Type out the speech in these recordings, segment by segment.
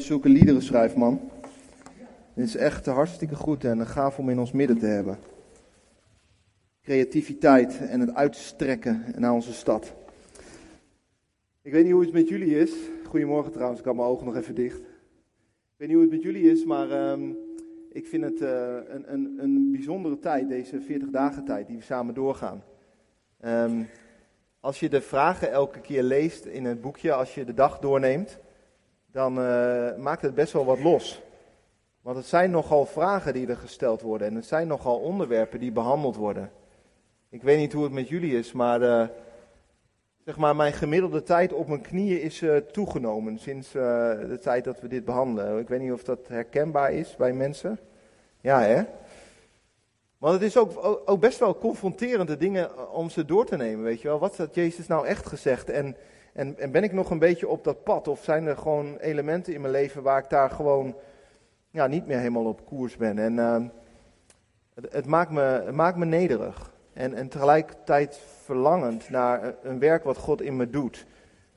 je zulke liederen schrijft, man. Het is echt hartstikke goed en gaaf om in ons midden te hebben. Creativiteit en het uitstrekken naar onze stad. Ik weet niet hoe het met jullie is. Goedemorgen trouwens, ik had mijn ogen nog even dicht. Ik weet niet hoe het met jullie is, maar ehm, ik vind het uh, een, een, een bijzondere tijd, deze 40 dagen tijd die we samen doorgaan. Um, als je de vragen elke keer leest in het boekje, als je de dag doorneemt, dan uh, maakt het best wel wat los. Want het zijn nogal vragen die er gesteld worden en het zijn nogal onderwerpen die behandeld worden. Ik weet niet hoe het met jullie is, maar, uh, zeg maar mijn gemiddelde tijd op mijn knieën is uh, toegenomen sinds de tijd dat we dit behandelen. Ik weet niet of dat herkenbaar is bij mensen. Ja, hè? Want het is ook, ook best wel confronterende dingen om ze door te nemen, weet je wel. Wat had Jezus nou echt gezegd? En, en, en ben ik nog een beetje op dat pad? Of zijn er gewoon elementen in mijn leven waar ik daar gewoon ja, niet meer helemaal op koers ben? En uh, het, het, maakt me, het maakt me nederig. En, en tegelijkertijd verlangend naar een werk wat God in me doet.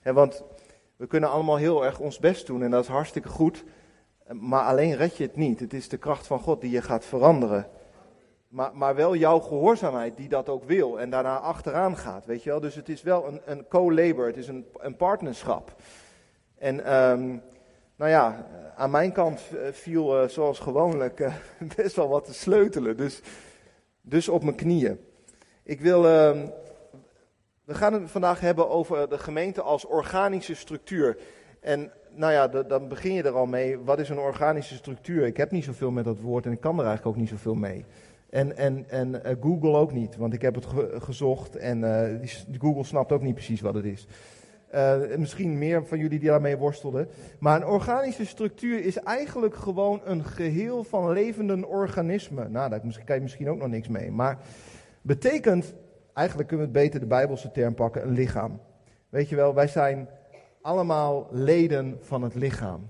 Want we kunnen allemaal heel erg ons best doen en dat is hartstikke goed. Maar alleen red je het niet. Het is de kracht van God die je gaat veranderen. Maar, maar wel jouw gehoorzaamheid die dat ook wil en daarna achteraan gaat, weet je wel. Dus het is wel een, een co-labor, het is een, een partnerschap. En um, nou ja, aan mijn kant eh, viel uh, zoals gewoonlijk uh, best wel wat te sleutelen. Dus, dus op mijn knieën. Ik wil, uh, we gaan het vandaag hebben over de gemeente als organische structuur. En nou ja, dan begin je er al mee. Wat is een organische structuur? Ik heb niet zoveel met dat woord en ik kan er eigenlijk ook niet zoveel mee. En, en, en uh, Google ook niet, want ik heb het ge gezocht en die, Google snapt ook niet precies wat het is. Uh, misschien meer van jullie die daarmee worstelden. Maar een organische structuur is eigenlijk gewoon een geheel van levende organismen. Nou, daar kan je misschien ook nog niks mee. Maar betekent, eigenlijk kunnen we het beter de Bijbelse term pakken, een lichaam. Weet je wel, wij zijn allemaal leden van het lichaam.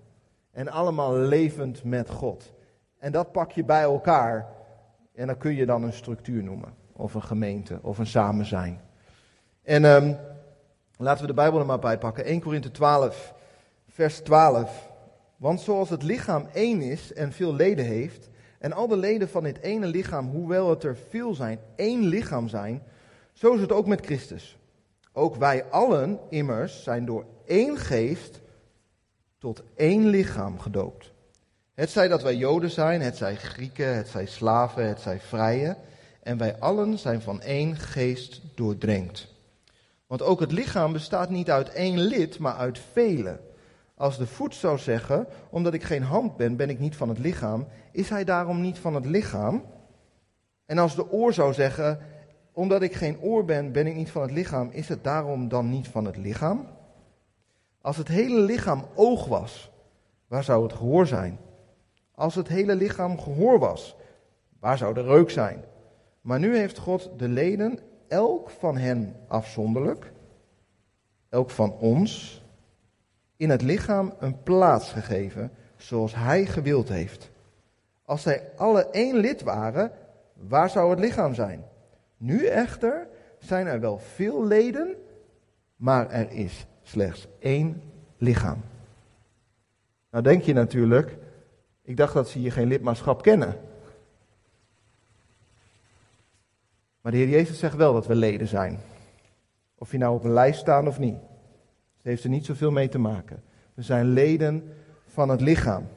En allemaal levend met God. En dat pak je bij elkaar. En dan kun je dan een structuur noemen. Of een gemeente, of een samen zijn. En um, laten we de Bijbel er maar bij pakken. 1 Korinthe 12, vers 12. Want zoals het lichaam één is en veel leden heeft, en al de leden van dit ene lichaam, hoewel het er veel zijn, één lichaam zijn, zo is het ook met Christus. Ook wij allen immers zijn door één geest tot één lichaam gedoopt. Het zij dat wij Joden zijn, het zij Grieken, het zij slaven, het zij vrije. En wij allen zijn van één geest doordrenkt. Want ook het lichaam bestaat niet uit één lid, maar uit vele. Als de voet zou zeggen, omdat ik geen hand ben, ben ik niet van het lichaam, is hij daarom niet van het lichaam? En als de oor zou zeggen, omdat ik geen oor ben, ben ik niet van het lichaam, is het daarom dan niet van het lichaam? Als het hele lichaam oog was, waar zou het gehoor zijn? Als het hele lichaam gehoor was, waar zou de reuk zijn? Maar nu heeft God de leden, elk van hen afzonderlijk, elk van ons, in het lichaam een plaats gegeven zoals Hij gewild heeft. Als zij alle één lid waren, waar zou het lichaam zijn? Nu echter zijn er wel veel leden, maar er is slechts één lichaam. Nou denk je natuurlijk, ik dacht dat ze hier geen lidmaatschap kennen. Maar de Heer Jezus zegt wel dat we leden zijn. Of je nou op een lijst staan of niet. Het heeft er niet zoveel mee te maken. We zijn leden van het lichaam.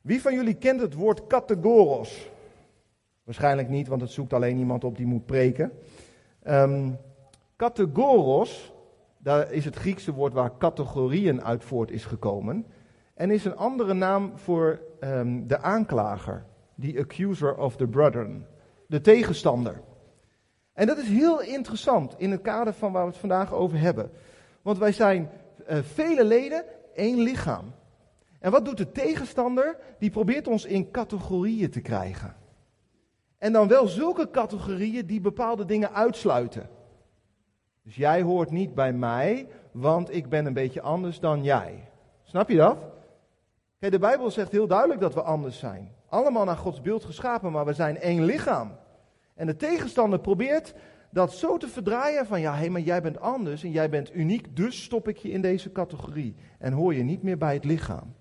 Wie van jullie kent het woord categoros? Waarschijnlijk niet, want het zoekt alleen iemand op die moet preken. Um, categoros, daar is het Griekse woord waar categorieën uit voort is gekomen. En is een andere naam voor um, de aanklager, the accuser of the brethren, de tegenstander. En dat is heel interessant in het kader van waar we het vandaag over hebben. Want wij zijn uh, vele leden, één lichaam. En wat doet de tegenstander? Die probeert ons in categorieën te krijgen. En dan wel zulke categorieën die bepaalde dingen uitsluiten. Dus jij hoort niet bij mij, want ik ben een beetje anders dan jij. Snap je dat? Kijk, de Bijbel zegt heel duidelijk dat we anders zijn. Allemaal naar Gods beeld geschapen, maar we zijn één lichaam. En de tegenstander probeert dat zo te verdraaien van ja, hé, maar jij bent anders en jij bent uniek, dus stop ik je in deze categorie en hoor je niet meer bij het lichaam.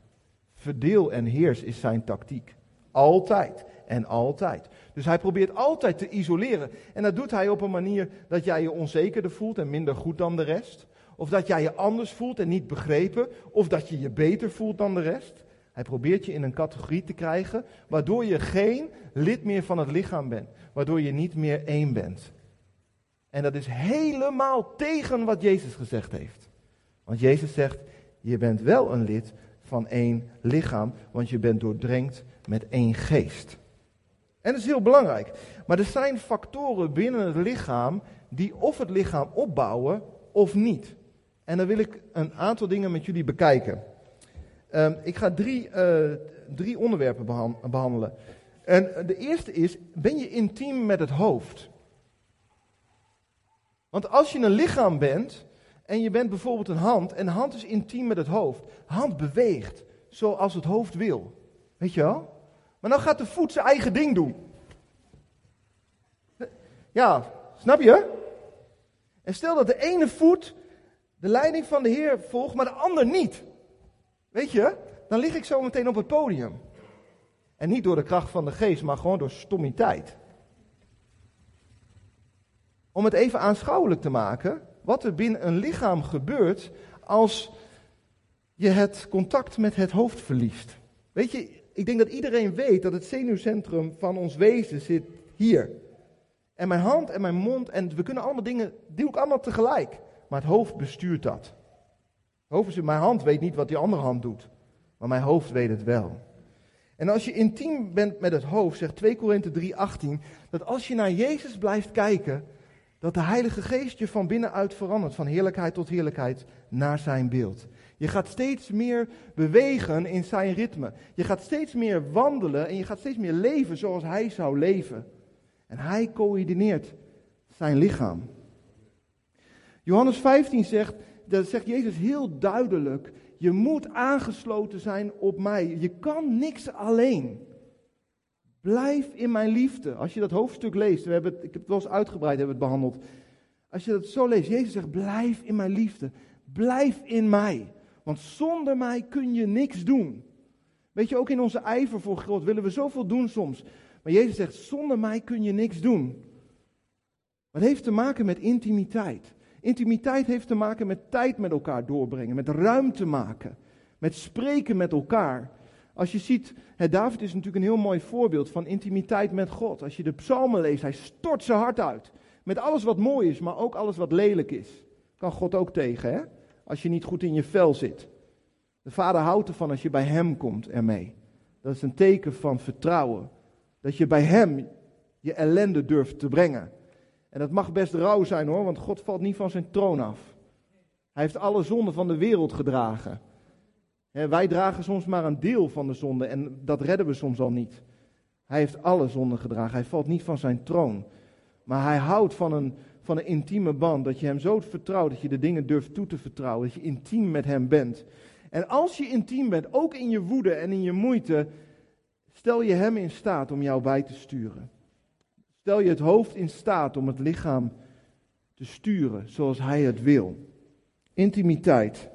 Verdeel en heers is zijn tactiek. Altijd en altijd. Dus hij probeert altijd te isoleren. En dat doet hij op een manier dat jij je onzekerder voelt en minder goed dan de rest. Of dat jij je anders voelt en niet begrepen. Of dat je je beter voelt dan de rest. Hij probeert je in een categorie te krijgen, waardoor je geen lid meer van het lichaam bent. Waardoor je niet meer één bent. En dat is helemaal tegen wat Jezus gezegd heeft. Want Jezus zegt, je bent wel een lid van één lichaam, want je bent doordrenkt met één geest. En dat is heel belangrijk. Maar er zijn factoren binnen het lichaam die of het lichaam opbouwen of niet. En dan wil ik een aantal dingen met jullie bekijken. Um, ik ga drie, uh, drie onderwerpen behandelen. En de eerste is, ben je intiem met het hoofd? Want als je een lichaam bent en je bent bijvoorbeeld een hand en de hand is intiem met het hoofd. Hand beweegt zoals het hoofd wil. Weet je wel? Maar dan gaat de voet zijn eigen ding doen. Ja, snap je? En stel dat de ene voet de leiding van de Heer volgt, maar de ander niet. Weet je? Dan lig ik zo meteen op het podium. En niet door de kracht van de geest, maar gewoon door stommiteit. Om het even aanschouwelijk te maken, wat er binnen een lichaam gebeurt als je het contact met het hoofd verliest. Weet je, ik denk dat iedereen weet dat het zenuwcentrum van ons wezen zit hier. En mijn hand en mijn mond, en we kunnen allemaal dingen, die doe ik allemaal tegelijk. Maar het hoofd bestuurt dat. Het hoofd is, mijn hand weet niet wat die andere hand doet. Maar mijn hoofd weet het wel. En als je intiem bent met het hoofd, zegt 2 Korinthe 3:18, dat als je naar Jezus blijft kijken, dat de Heilige Geest je van binnenuit verandert, van heerlijkheid tot heerlijkheid, naar zijn beeld. Je gaat steeds meer bewegen in zijn ritme. Je gaat steeds meer wandelen en je gaat steeds meer leven zoals hij zou leven. En hij coördineert zijn lichaam. Johannes 15 zegt, dat zegt Jezus heel duidelijk, je moet aangesloten zijn op mij. Je kan niks alleen. Blijf in mijn liefde. Als je dat hoofdstuk leest, we hebben ik heb het wel eens uitgebreid hebben het behandeld. Als je dat zo leest, Jezus zegt, blijf in mijn liefde. Blijf in mij. Want zonder mij kun je niks doen. Weet je, ook in onze ijver voor God willen we zoveel doen soms. Maar Jezus zegt, zonder mij kun je niks doen. Maar het heeft te maken met intimiteit. Intimiteit heeft te maken met tijd met elkaar doorbrengen, met ruimte maken, met spreken met elkaar. Als je ziet, hè, David is natuurlijk een heel mooi voorbeeld van intimiteit met God. Als je de psalmen leest, hij stort zijn hart uit. Met alles wat mooi is, maar ook alles wat lelijk is. Kan God ook tegen, hè? Als je niet goed in je vel zit. De vader houdt ervan als je bij hem komt ermee. Dat is een teken van vertrouwen. Dat je bij hem je ellende durft te brengen. En dat mag best rauw zijn hoor, want God valt niet van zijn troon af. Hij heeft alle zonden van de wereld gedragen. wij dragen soms maar een deel van de zonde en dat redden we soms al niet. Hij heeft alle zonden gedragen. Hij valt niet van zijn troon. Maar hij houdt van een, van een intieme band. Dat je hem zo vertrouwt, dat je de dingen durft toe te vertrouwen. Dat je intiem met hem bent. En als je intiem bent, ook in je woede en in je moeite, stel je hem in staat om jou bij te sturen. Stel je het hoofd in staat om het lichaam te sturen zoals hij het wil. Intimiteit.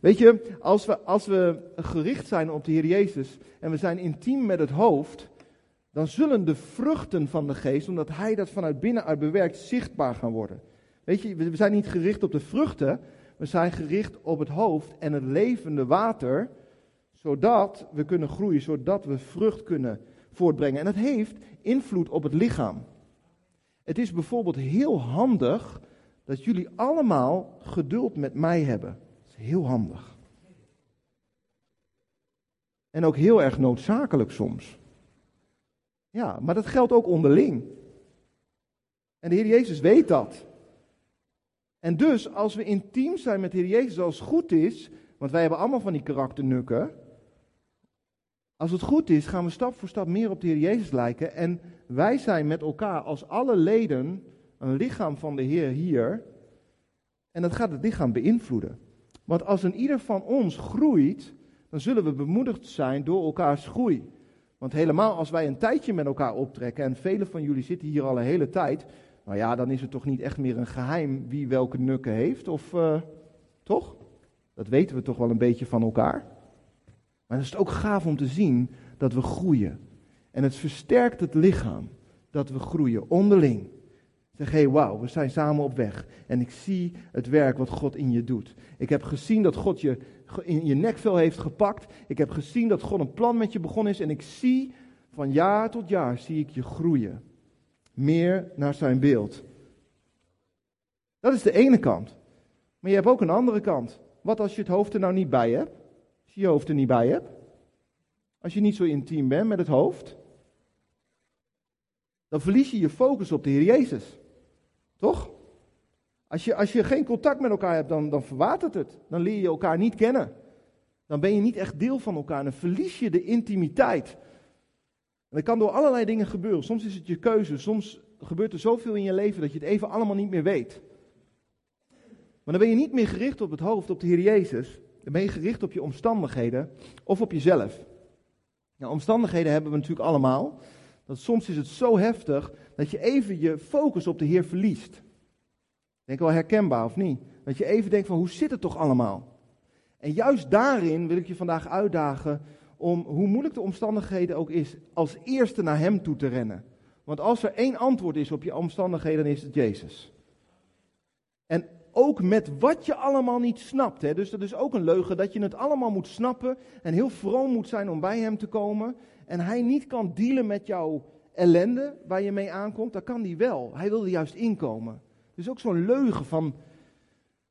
Weet je, als we, als we gericht zijn op de Heer Jezus en we zijn intiem met het hoofd, dan zullen de vruchten van de geest, omdat Hij dat vanuit binnenuit bewerkt, zichtbaar gaan worden. Weet je, we zijn niet gericht op de vruchten, we zijn gericht op het hoofd en het levende water, zodat we kunnen groeien, zodat we vrucht kunnen voortbrengen. En dat heeft invloed op het lichaam. Het is bijvoorbeeld heel handig dat jullie allemaal geduld met mij hebben. Dat is heel handig. En ook heel erg noodzakelijk soms. Ja, maar dat geldt ook onderling. En de Heer Jezus weet dat. En dus, als we intiem zijn met de Heer Jezus, als het goed is, want wij hebben allemaal van die karakternukken, als het goed is, gaan we stap voor stap meer op de Heer Jezus lijken. En wij zijn met elkaar als alle leden een lichaam van de Heer hier. En dat gaat het lichaam beïnvloeden. Want als een ieder van ons groeit, dan zullen we bemoedigd zijn door elkaars groei. Want helemaal als wij een tijdje met elkaar optrekken, en velen van jullie zitten hier al een hele tijd, nou ja, dan is het toch niet echt meer een geheim wie welke nukken heeft, of uh, toch? Dat weten we toch wel een beetje van elkaar. Maar het is ook gaaf om te zien dat we groeien. En het versterkt het lichaam dat we groeien onderling. Zeg, hé, hey, wauw, we zijn samen op weg. En ik zie het werk wat God in je doet. Ik heb gezien dat God je in je nekvel heeft gepakt. Ik heb gezien dat God een plan met je begonnen is. En ik zie van jaar tot jaar, zie ik je groeien. Meer naar zijn beeld. Dat is de ene kant. Maar je hebt ook een andere kant. Wat als je het hoofd er nou niet bij hebt? Je je hoofd er niet bij hebt? Als je niet zo intiem bent met het hoofd? Dan verlies je je focus op de Heer Jezus. Toch? Als je, als je geen contact met elkaar hebt, dan, dan verwatert het. Dan leer je elkaar niet kennen. Dan ben je niet echt deel van elkaar. Dan verlies je de intimiteit. En dat kan door allerlei dingen gebeuren. Soms is het je keuze. Soms gebeurt er zoveel in je leven dat je het even allemaal niet meer weet. Maar dan ben je niet meer gericht op het hoofd, op de Heer Jezus. Dan ben je gericht op je omstandigheden of op jezelf. Nou, omstandigheden hebben we natuurlijk allemaal. Dat soms is het zo heftig dat je even je focus op de Heer verliest. Denk wel herkenbaar of niet? Dat je even denkt van hoe zit het toch allemaal? En juist daarin wil ik je vandaag uitdagen om, hoe moeilijk de omstandigheden ook is, als eerste naar Hem toe te rennen. Want als er één antwoord is op je omstandigheden, dan is het Jezus. En ook met wat je allemaal niet snapt. Hè? Dus dat is ook een leugen dat je het allemaal moet snappen en heel vroom moet zijn om bij Hem te komen. En Hij niet kan dealen met jouw ellende waar je mee aankomt, dat kan Hij wel. Hij wil er juist inkomen. Dus ook zo'n leugen van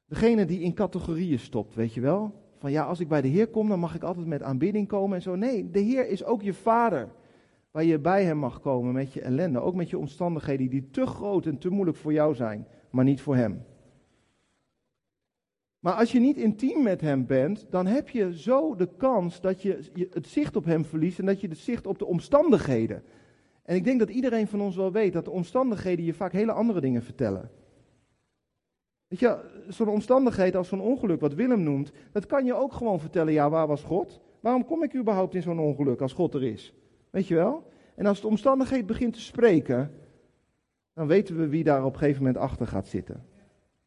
degene die in categorieën stopt, weet je wel? Van ja, als ik bij de Heer kom, dan mag ik altijd met aanbidding komen en zo. Nee, de Heer is ook je vader. Waar je bij hem mag komen met je ellende. Ook met je omstandigheden die te groot en te moeilijk voor jou zijn, maar niet voor hem. Maar als je niet intiem met hem bent, dan heb je zo de kans dat je het zicht op hem verliest en dat je het zicht op de omstandigheden. En ik denk dat iedereen van ons wel weet dat de omstandigheden je vaak hele andere dingen vertellen. Weet je, zo'n omstandigheid als zo'n ongeluk, wat Willem noemt, dat kan je ook gewoon vertellen, ja, waar was God? Waarom kom ik überhaupt in zo'n ongeluk als God er is? Weet je wel? En als de omstandigheid begint te spreken, dan weten we wie daar op een gegeven moment achter gaat zitten.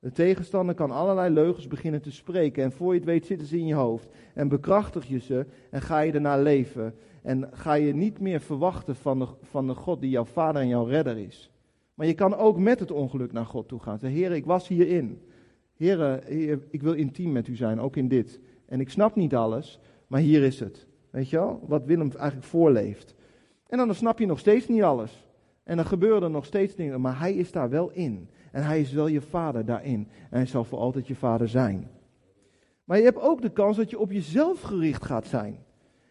De tegenstander kan allerlei leugens beginnen te spreken en voor je het weet zitten ze in je hoofd en bekrachtig je ze en ga je ernaar leven en ga je niet meer verwachten van de, van de God die jouw vader en jouw redder is. Maar je kan ook met het ongeluk naar God toe gaan. Zeg, Heer, ik was hierin. Heer, ik wil intiem met u zijn, ook in dit. En ik snap niet alles, maar hier is het. Weet je wel? Wat Willem eigenlijk voorleeft. En dan snap je nog steeds niet alles. En dan gebeuren er nog steeds dingen, maar hij is daar wel in. En hij is wel je vader daarin. En hij zal voor altijd je vader zijn. Maar je hebt ook de kans dat je op jezelf gericht gaat zijn.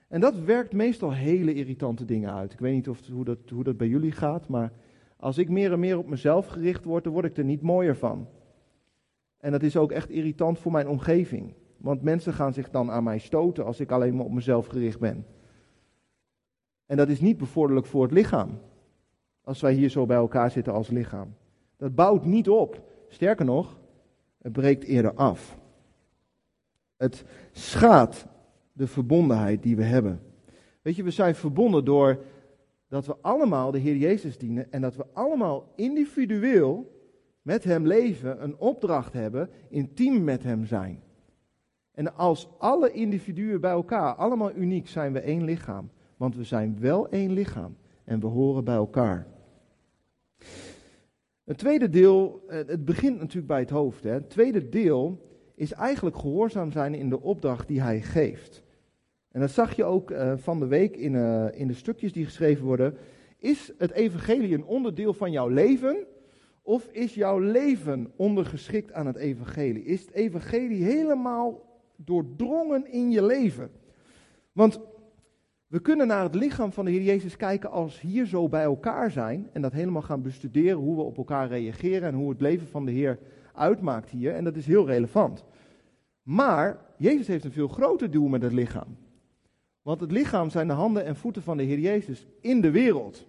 En dat werkt meestal hele irritante dingen uit. Ik weet niet of, hoe, dat, hoe dat bij jullie gaat, maar als ik meer en meer op mezelf gericht word, dan word ik er niet mooier van. En dat is ook echt irritant voor mijn omgeving. Want mensen gaan zich dan aan mij stoten als ik alleen maar op mezelf gericht ben. En dat is niet bevorderlijk voor het lichaam. Als wij hier zo bij elkaar zitten als lichaam. Dat bouwt niet op. Sterker nog, het breekt eerder af. Het schaadt de verbondenheid die we hebben. Weet je, we zijn verbonden door dat we allemaal de Heer Jezus dienen en dat we allemaal individueel met Hem leven, een opdracht hebben, intiem met Hem zijn. En als alle individuen bij elkaar, allemaal uniek, zijn we één lichaam. Want we zijn wel één lichaam en we horen bij elkaar. Het tweede deel, eh, het begint natuurlijk bij het hoofd. Hè. Het tweede deel is eigenlijk gehoorzaam zijn in de opdracht die hij geeft. En dat zag je ook uh, van de week in, uh, in de stukjes die geschreven worden. Is het evangelie een onderdeel van jouw leven? Of is jouw leven ondergeschikt aan het evangelie? Is het evangelie helemaal doordrongen in je leven? Want we kunnen naar het lichaam van de Heer Jezus kijken als hier zo bij elkaar zijn en dat helemaal gaan bestuderen hoe we op elkaar reageren en hoe het leven van de Heer uitmaakt hier. En dat is heel relevant. Maar Jezus heeft een veel groter doel met het lichaam. Want het lichaam zijn de handen en voeten van de Heer Jezus in de wereld.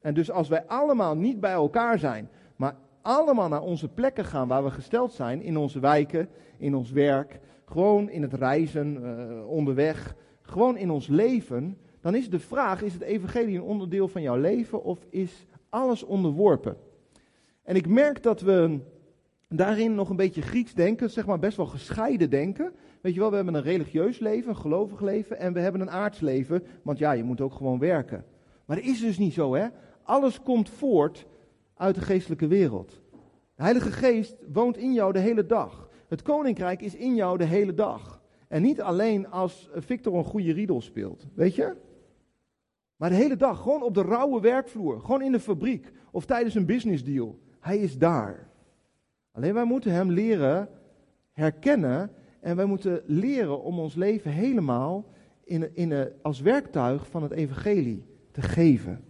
En dus als wij allemaal niet bij elkaar zijn, maar allemaal naar onze plekken gaan waar we gesteld zijn, in onze wijken, in ons werk, gewoon in het reizen, uh, onderweg, gewoon in ons leven, dan is de vraag: is het evangelie een onderdeel van jouw leven of is alles onderworpen? En ik merk dat we daarin nog een beetje Grieks denken, zeg maar best wel gescheiden denken. Weet je wel, we hebben een religieus leven, een gelovig leven en we hebben een aards leven, want ja, je moet ook gewoon werken. Maar dat is dus niet zo, hè? Alles komt voort uit de geestelijke wereld. De Heilige Geest woont in jou de hele dag. Het koninkrijk is in jou de hele dag. En niet alleen als Victor een goede riedel speelt, weet je? Maar de hele dag, gewoon op de rauwe werkvloer, gewoon in de fabriek of tijdens een business deal. Hij is daar. Alleen wij moeten hem leren herkennen en wij moeten leren om ons leven helemaal in, in, als werktuig van het evangelie te geven.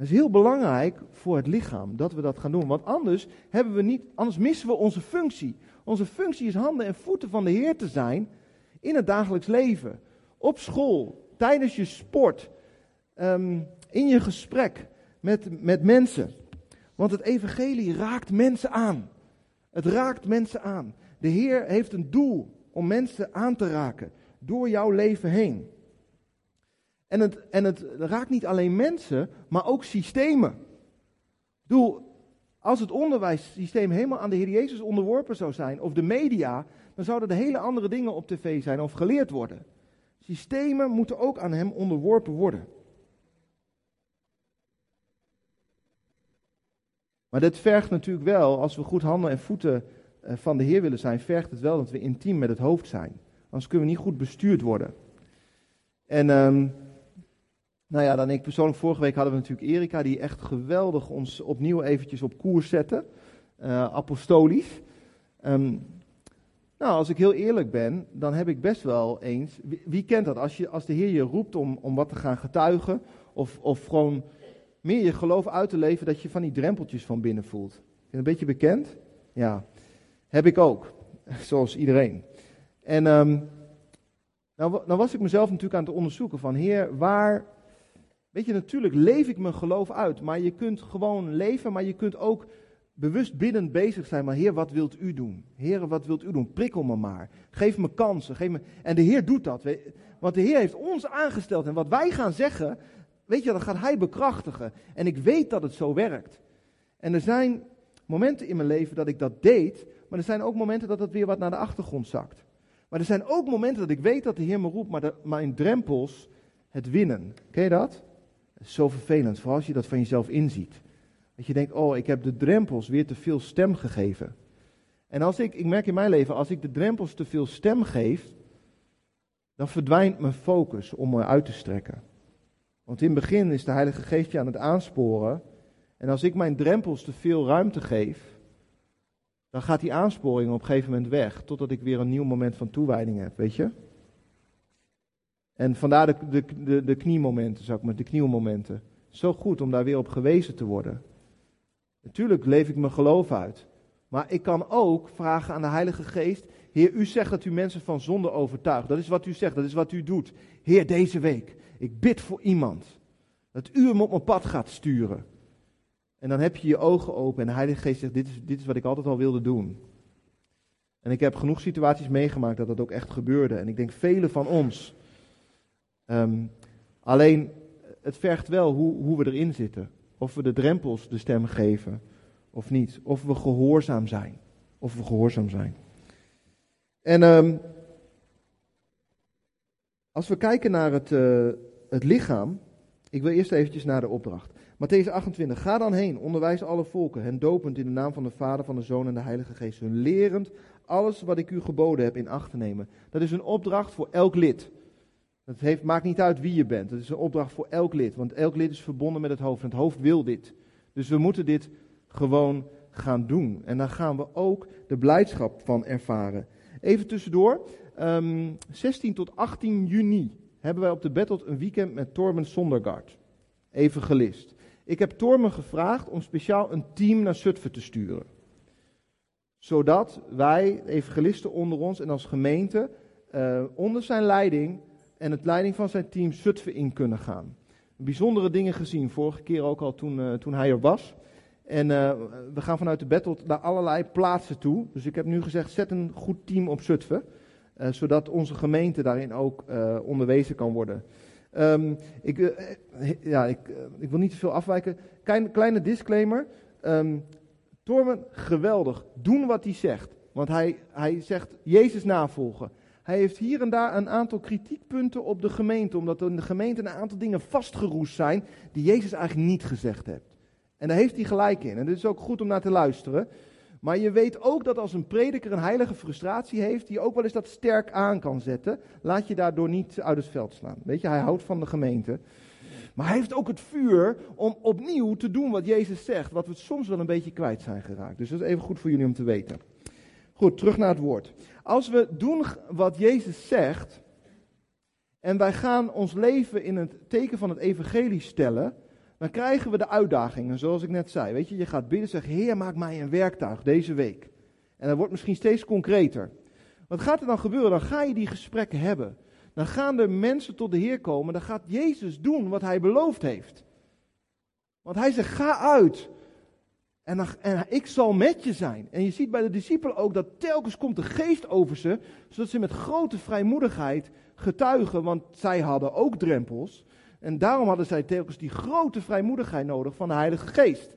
Het is heel belangrijk voor het lichaam dat we dat gaan doen. Want anders, hebben we niet, anders missen we onze functie. Onze functie is handen en voeten van de Heer te zijn in het dagelijks leven. Op school, tijdens je sport, ehm, in je gesprek met, met mensen. Want het evangelie raakt mensen aan. Het raakt mensen aan. De Heer heeft een doel om mensen aan te raken door jouw leven heen. En het, en het raakt niet alleen mensen, maar ook systemen. Ik bedoel, als het onderwijssysteem helemaal aan de Heer Jezus onderworpen zou zijn, of de media, dan zouden er hele andere dingen op tv zijn of geleerd worden. Systemen moeten ook aan Hem onderworpen worden. Maar dit vergt natuurlijk wel, als we goed handen en voeten eh, van de Heer willen zijn, vergt het wel dat we intiem met het hoofd zijn. Anders kunnen we niet goed bestuurd worden. En um, nou ja, dan ik persoonlijk, vorige week hadden we natuurlijk Erika, die echt geweldig ons opnieuw eventjes op koers zette. Uh, apostolisch. Um, nou, als ik heel eerlijk ben, dan heb ik best wel eens. Wie, kent dat? Als, je, als de Heer je roept om, om wat te gaan getuigen, of, of gewoon meer je geloof uit te leven, dat je van die drempeltjes van binnen voelt. Is je een beetje bekend? Ja, heb ik ook. Zoals iedereen. En um, nou, nou was ik mezelf natuurlijk aan het onderzoeken van, Heer, waar Weet je, natuurlijk leef ik mijn geloof uit, maar je kunt gewoon leven, maar je kunt ook bewust binnen bezig zijn. Maar Heer, wat wilt u doen? Heer, wat wilt u doen? Prikkel me maar. Geef me kansen. Geef me... En de Heer doet dat. Want de Heer heeft ons aangesteld. En wat wij gaan zeggen, weet je, dat gaat Hij bekrachtigen. En ik weet dat het zo werkt. En er zijn momenten in mijn leven dat ik dat deed, maar er zijn ook momenten dat het weer wat naar de achtergrond zakt. Maar er zijn ook momenten dat ik weet dat de Heer me roept, maar, de, in drempels het winnen. Ken je dat? Zo vervelend, vooral als je dat van jezelf inziet. Dat je denkt, oh, ik heb de drempels weer te veel stem gegeven. En als ik, ik merk in mijn leven, als ik de drempels te veel stem geef, dan verdwijnt mijn focus om me uit te strekken. Want in het begin is de Heilige Geest je aan het aansporen. En als ik mijn drempels te veel ruimte geef, dan gaat die aansporing op een gegeven moment weg. Totdat ik weer een nieuw moment van toewijding heb, weet je? En vandaar de, de, de, de kniemomenten, zou ik maar, de knielmomenten. Zo goed om daar weer op gewezen te worden. Natuurlijk leef ik mijn geloof uit. Maar ik kan ook vragen aan de Heilige Geest. Heer, u zegt dat u mensen van zonde overtuigt. Dat is wat u zegt, dat is wat u doet. Heer, deze week, ik bid voor iemand. Dat u hem op mijn pad gaat sturen. En dan heb je je ogen open en de Heilige Geest zegt, dit is, dit is wat ik altijd al wilde doen. En ik heb genoeg situaties meegemaakt dat dat ook echt gebeurde. En ik denk, velen van ons Um, alleen, het vergt wel hoe, hoe we erin zitten. Of we de drempels de stem geven of niet. Of we gehoorzaam zijn. Of we gehoorzaam zijn. En um, als we kijken naar het, uh, het lichaam. Ik wil eerst eventjes naar de opdracht. Matthäus 28. Ga dan heen, onderwijs alle volken, hen dopend in de naam van de Vader, van de Zoon en de Heilige Geest. Hun lerend alles wat ik u geboden heb in acht te nemen. Dat is een opdracht voor elk lid. Het heeft, maakt niet uit wie je bent. Het is een opdracht voor elk lid. Want elk lid is verbonden met het hoofd. En het hoofd wil dit. Dus we moeten dit gewoon gaan doen. En daar gaan we ook de blijdschap van ervaren. Even tussendoor. Um, ehm, 16 tot 18 juni hebben wij op de Battle een weekend met Torben Sondergaard. Even gelist. Ik heb Torben gevraagd om speciaal een team naar Zutphen te sturen. Zodat wij, evangelisten onder ons en als gemeente, uh, onder zijn leiding en het leiding van zijn team Zutphen in kunnen gaan. Bijzondere dingen gezien, vorige keer ook al toen, uh, toen hij er was. En uh, we gaan vanuit de battle naar allerlei plaatsen toe. Dus ik heb nu gezegd, zet een goed team op Zutphen. Uh, zodat onze gemeente daarin ook onderwezen kan worden. Um, ik, ja, ik, ik, wil niet te veel afwijken. Kleine, disclaimer. Um, Tormen, geweldig. Doen wat hij zegt. Want hij, hij zegt Jezus navolgen. Hij heeft hier en daar een aantal kritiekpunten op de gemeente, omdat er in de gemeente een aantal dingen vastgeroest zijn die Jezus eigenlijk niet gezegd heeft. En daar heeft hij gelijk in. En het is ook goed om naar te luisteren. Maar je weet ook dat als een prediker een heilige frustratie heeft, die ook wel eens dat sterk aan kan zetten, laat je daardoor niet uit het veld slaan. Weet je, hij houdt van de gemeente. Maar hij heeft ook het vuur om opnieuw te doen wat Jezus zegt, wat we soms wel een beetje kwijt zijn geraakt. Dus dat is even goed voor jullie om te weten. Goed, terug naar het woord. Als we doen wat Jezus zegt en wij gaan ons leven in het teken van het evangelie stellen, dan krijgen we de uitdagingen, zoals ik net zei. Weet je, je gaat bidden, zeg Heer, maak mij een werktuig deze week. En dat wordt misschien steeds concreter. Wat gaat er dan gebeuren? Dan ga je die gesprekken hebben. Dan gaan er mensen tot de Heer komen. Dan gaat Jezus doen wat hij beloofd heeft. Want hij zegt: ga uit. En, en, ik zal met je zijn. En je ziet bij de discipelen ook dat telkens komt de geest over ze, zodat ze met grote vrijmoedigheid getuigen, want zij hadden ook drempels. En daarom hadden zij telkens die grote vrijmoedigheid nodig van de Heilige Geest.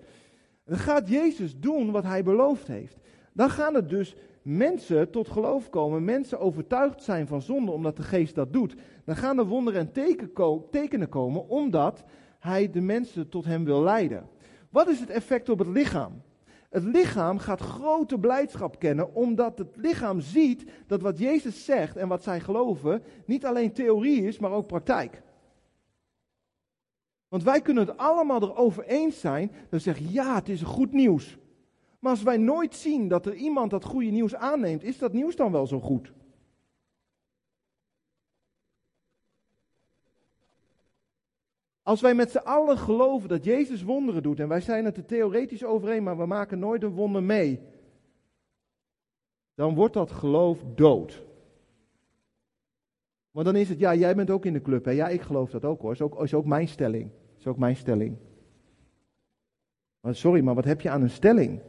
dan gaat Jezus doen wat hij beloofd heeft. Dan gaan er dus mensen tot geloof komen, mensen overtuigd zijn van zonde omdat de Geest dat doet. Dan gaan er wonderen en tekenen komen omdat hij de mensen tot hem wil leiden. Wat is het effect op het lichaam? Het lichaam gaat grote blijdschap kennen, omdat het lichaam ziet dat wat Jezus zegt en wat zij geloven niet alleen theorie is, maar ook praktijk. Want wij kunnen het allemaal erover eens zijn, dat zeggen ja, het is goed nieuws. Maar als wij nooit zien dat er iemand dat goede nieuws aanneemt, is dat nieuws dan wel zo goed? Als wij met z'n allen geloven dat Jezus wonderen doet, en wij zijn het er theoretisch overeen, maar we maken nooit een wonder mee, dan wordt dat geloof dood. Want dan is het, ja, jij bent ook in de club. Hè? Ja, ik geloof dat ook hoor. Is ook, is ook mijn stelling. Is ook mijn stelling. Maar sorry, maar wat heb je aan een stelling?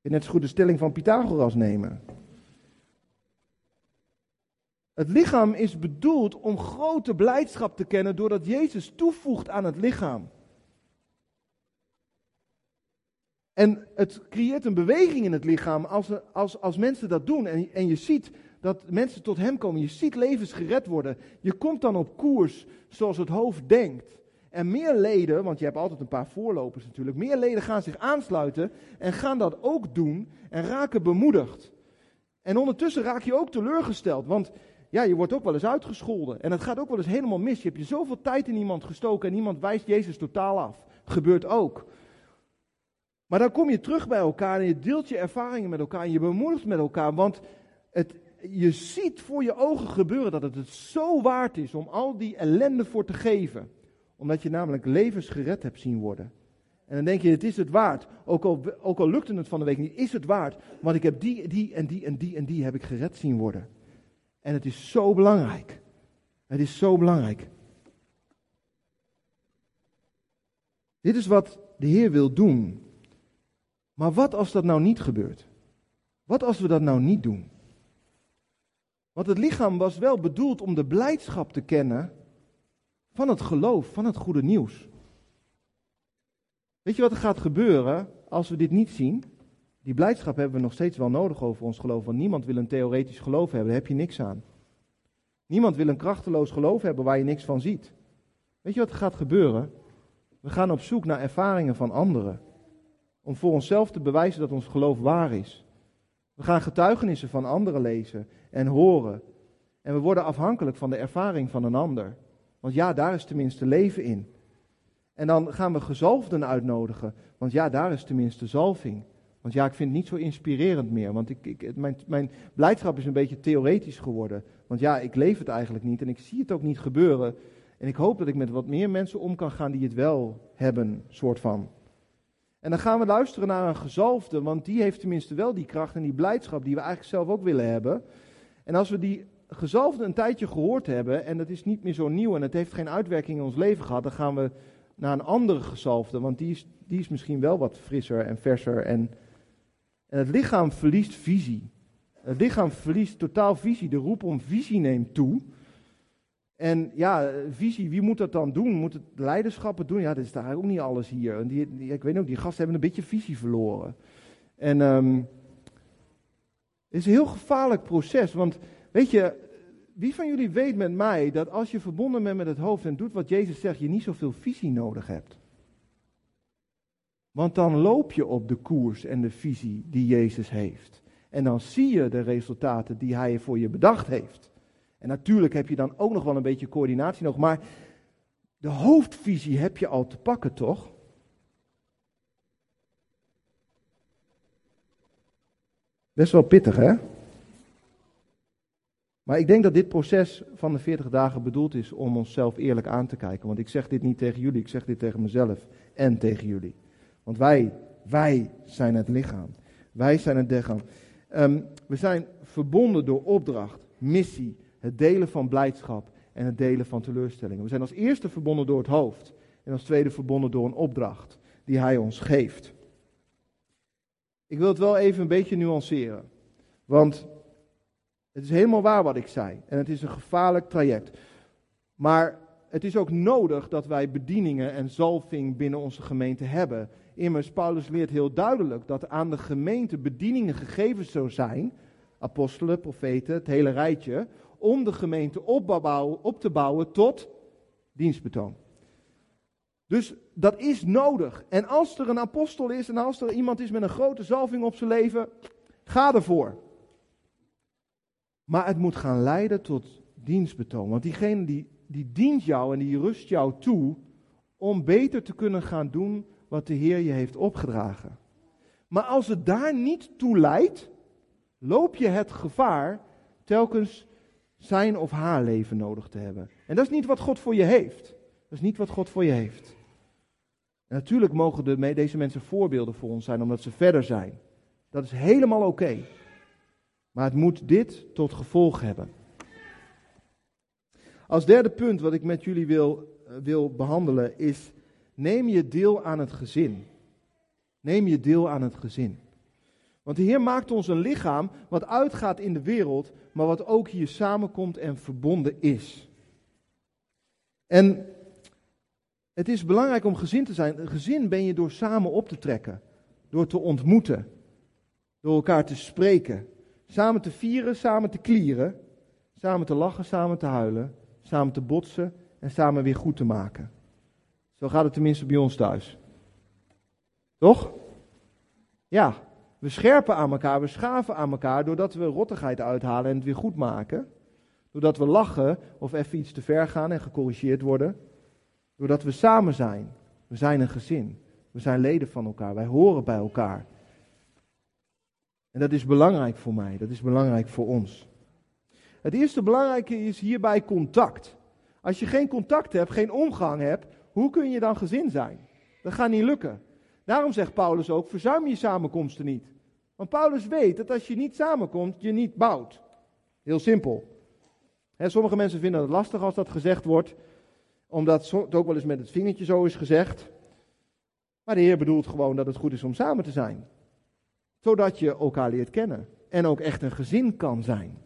Je net zo goed de stelling van Pythagoras nemen. Het lichaam is bedoeld om grote blijdschap te kennen doordat Jezus toevoegt aan het lichaam. En het creëert een beweging in het lichaam als, als, als mensen dat doen. En, en je ziet dat mensen tot hem komen. Je ziet levens gered worden. Je komt dan op koers zoals het hoofd denkt. En meer leden, want je hebt altijd een paar voorlopers natuurlijk, meer leden gaan zich aansluiten en gaan dat ook doen en raken bemoedigd. En ondertussen raak je ook teleurgesteld, want ja, je wordt ook wel eens uitgescholden. En het gaat ook wel eens helemaal mis. Je hebt je zoveel tijd in iemand gestoken en iemand wijst Jezus totaal af. Gebeurt ook. Maar dan kom je terug bij elkaar en je deelt je ervaringen met elkaar en je bemoedigt met elkaar. Want het, je ziet voor je ogen gebeuren dat het het zo waard is om al die ellende voor te geven. Omdat je namelijk levens gered hebt zien worden. En dan denk je, het is het waard. Ook al, ook al lukte het van de week niet, is het waard. Want ik heb die, die en die en die en die heb ik gered zien worden. En het is zo belangrijk. Het is zo belangrijk. Dit is wat de Heer wil doen. Maar wat als dat nou niet gebeurt? Wat als we dat nou niet doen? Want het lichaam was wel bedoeld om de blijdschap te kennen van het geloof, van het goede nieuws. Weet je wat er gaat gebeuren als we dit niet zien? Die blijdschap hebben we nog steeds wel nodig over ons geloof, want niemand wil een theoretisch geloof hebben, daar heb je niks aan. Niemand wil een krachteloos geloof hebben waar je niks van ziet. Weet je wat er gaat gebeuren? We gaan op zoek naar ervaringen van anderen. Om voor onszelf te bewijzen dat ons geloof waar is. We gaan getuigenissen van anderen lezen en horen. En we worden afhankelijk van de ervaring van een ander. Want ja, daar is tenminste leven in. En dan gaan we gezalfden uitnodigen. Want ja, daar is tenminste zalving. Want ja, ik vind het niet zo inspirerend meer. Want ik, ik, mijn, mijn blijdschap is een beetje theoretisch geworden. Want ja, ik leef het eigenlijk niet en ik zie het ook niet gebeuren. En ik hoop dat ik met wat meer mensen om kan gaan die het wel hebben, soort van. En dan gaan we luisteren naar een gezalfde, want die heeft tenminste wel die kracht en die blijdschap die we eigenlijk zelf ook willen hebben. En als we die gezalfde een tijdje gehoord hebben en dat is niet meer zo nieuw en het heeft geen uitwerking in ons leven gehad, dan gaan we naar een andere gezalfde, want die is, die is misschien wel wat frisser en verser en en het lichaam verliest visie. Het lichaam verliest totaal visie. De roep om visie neemt toe. En ja, visie, wie moet dat dan doen? Moet het leiderschap het doen? Ja, dat is daar ook niet alles hier. En die, ik weet ook, die gasten hebben een beetje visie verloren. En um, het is een heel gevaarlijk proces. Want weet je, wie van jullie weet met mij dat als je verbonden bent met het hoofd en doet wat Jezus zegt, je niet zoveel visie nodig hebt? Want dan loop je op de koers en de visie die Jezus heeft. En dan zie je de resultaten die hij voor je bedacht heeft. En natuurlijk heb je dan ook nog wel een beetje coördinatie nog, maar de hoofdvisie heb je al te pakken, toch? Best wel pittig, hè? Maar ik denk dat dit proces van de 40 dagen bedoeld is om onszelf eerlijk aan te kijken. Want ik zeg dit niet tegen jullie, ik zeg dit tegen mezelf en tegen jullie. Want wij, wij zijn het lichaam. Wij zijn het lichaam. We zijn verbonden door opdracht, missie, het delen van blijdschap en het delen van teleurstellingen. We zijn als eerste verbonden door het hoofd en als tweede verbonden door een opdracht die Hij ons geeft. Ik wil het wel even een beetje nuanceren. Want het is helemaal waar wat ik zei. En het is een gevaarlijk traject. Maar het is ook nodig dat wij bedieningen en zalving binnen onze gemeente hebben. Immers, Paulus leert heel duidelijk dat aan de gemeente bedieningen gegeven zou zijn. Apostelen, profeten, het hele rijtje. Om de gemeente op te bouwen tot dienstbetoon. Dus dat is nodig. En als er een apostel is en als er iemand is met een grote zalving op zijn leven, ga ervoor. Maar het moet gaan leiden tot dienstbetoon. Want diegene die, die dient jou en die rust jou toe om beter te kunnen gaan doen wat de Heer je heeft opgedragen. Maar als het daar niet toe leidt, loop je het gevaar telkens zijn of haar leven nodig te hebben. En dat is niet wat God voor je heeft. Dat is niet wat God voor je heeft. Natuurlijk mogen de, deze mensen voorbeelden voor ons zijn, omdat ze verder zijn. Dat is helemaal oké. Maar het moet dit tot gevolg hebben. Als derde punt wat ik met jullie wil, eh, wil behandelen is, neem je deel aan het gezin. Neem je deel aan het gezin. Want de Heer maakt ons een lichaam wat uitgaat in de wereld, maar wat ook hier samenkomt en verbonden is. En het is belangrijk om gezin te zijn. Een gezin ben je door samen op te trekken, door te ontmoeten, door elkaar te spreken, samen te vieren, samen te klieren, samen te lachen, samen te huilen, samen te botsen en samen weer goed te maken. Zo gaat het tenminste bij ons thuis. Toch? Ja, we scherpen aan elkaar, we schaven aan elkaar doordat we rottigheid uithalen en het weer goed maken. Doordat we lachen of even iets te ver gaan en gecorrigeerd worden. Doordat we samen zijn. We zijn een gezin. We zijn leden van elkaar. Wij horen bij elkaar. En dat is belangrijk voor mij. Dat is belangrijk voor ons. Het eerste belangrijke is hierbij contact. Als je geen contact hebt, geen omgang hebt, hoe kun je dan gezin zijn? Dat gaat niet lukken. Daarom zegt Paulus ook: verzuim je samenkomsten niet. Want Paulus weet dat als je niet samenkomt, je niet bouwt. Heel simpel. sommige mensen vinden het lastig als dat gezegd wordt omdat het ook wel eens met het vingertje zo is gezegd. Maar de Heer bedoelt gewoon dat het goed is om samen te zijn. Zodat je elkaar leert kennen. En ook echt een gezin kan zijn.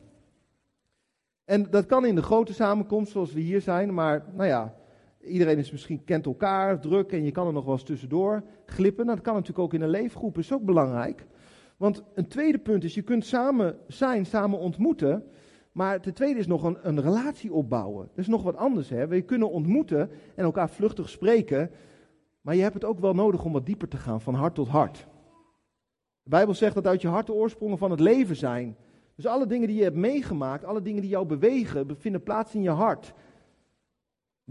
En dat kan in de grote samenkomst zoals we hier zijn. Maar nou ja, iedereen is misschien kent elkaar, druk en je kan er nog wel eens tussendoor glippen. Nou, dat kan natuurlijk ook in een leefgroep, is ook belangrijk. Want een tweede punt is, je kunt samen zijn, samen ontmoeten. Maar ten tweede is nog een, een relatie opbouwen. Dat is nog wat anders. Hè? We kunnen ontmoeten en elkaar vluchtig spreken. Maar je hebt het ook wel nodig om wat dieper te gaan, van hart tot hart. De Bijbel zegt dat uit je hart de oorsprongen van het leven zijn. Dus alle dingen die je hebt meegemaakt, alle dingen die jou bewegen, bevinden plaats in je hart.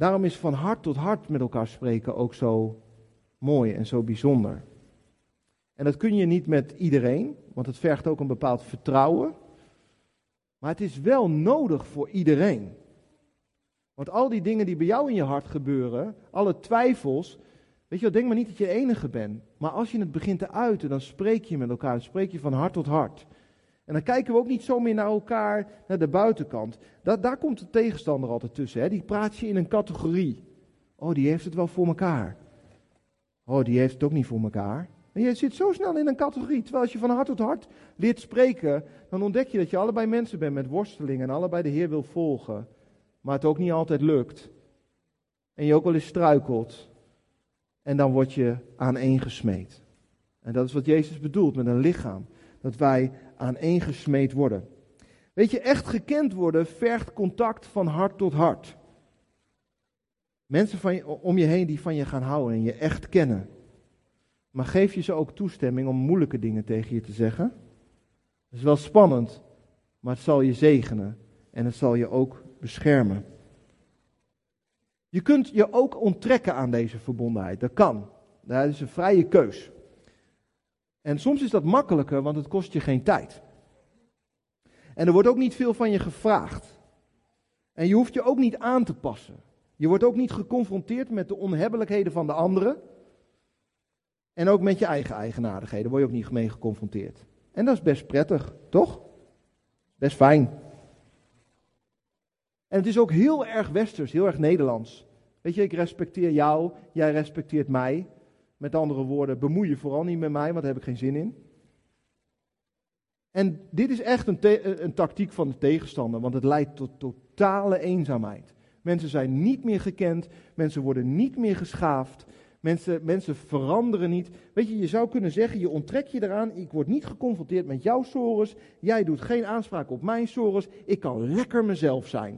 Daarom is van hart tot hart met elkaar spreken ook zo mooi en zo bijzonder. En dat kun je niet met iedereen, want het vergt ook een bepaald vertrouwen. Maar het is wel nodig voor iedereen. Want al die dingen die bij jou in je hart gebeuren, alle twijfels, weet je wel, denk maar niet dat je de enige bent. Maar als je het begint te uiten, dan spreek je met elkaar, dan spreek je van hart tot hart. En dan kijken we ook niet zo meer naar elkaar, naar de buitenkant. Daar komt de tegenstander altijd tussen. Hè? Die praat je in een categorie. Oh, die heeft het wel voor elkaar. Oh, die heeft het ook niet voor elkaar. En je zit zo snel in een categorie. Terwijl als je van hart tot hart leert spreken, dan ontdek je dat je allebei mensen bent met worstelingen en allebei de Heer wil volgen. Maar het ook niet altijd lukt. En je ook wel eens struikelt. En dan word je aaneengesmeed. En dat is wat Jezus bedoelt met een lichaam. Dat wij aaneengesmeed worden. Weet je, echt gekend worden vergt contact van hart tot hart. Mensen van om je heen die van je gaan houden en je echt kennen. Maar geef je ze ook toestemming om moeilijke dingen tegen je te zeggen? Dat is wel spannend, maar het zal je zegenen en het zal je ook beschermen. Je kunt je ook onttrekken aan deze verbondenheid. Dat kan. Dat is een vrije keus. En soms is dat makkelijker, want het kost je geen tijd. En er wordt ook niet veel van je gevraagd. En je hoeft je ook niet aan te passen. Je wordt ook niet geconfronteerd met de onhebbelijkheden van de anderen. En ook met je eigen eigenaardigheden word je ook niet mee geconfronteerd. En dat is best prettig, toch? Best fijn. En het is ook heel erg westers, heel erg Nederlands. Weet je, ik respecteer jou, jij respecteert mij. Met andere woorden, bemoei je vooral niet met mij, want daar heb ik geen zin in. En dit is echt een, een tactiek van de tegenstander, want het leidt tot totale eenzaamheid. Mensen zijn niet meer gekend, mensen worden niet meer geschaafd, mensen, mensen veranderen niet. Weet je, je zou kunnen zeggen, je onttrek je eraan, ik word niet geconfronteerd met jouw sores, jij doet geen aanspraak op mijn sores, ik kan lekker mezelf zijn.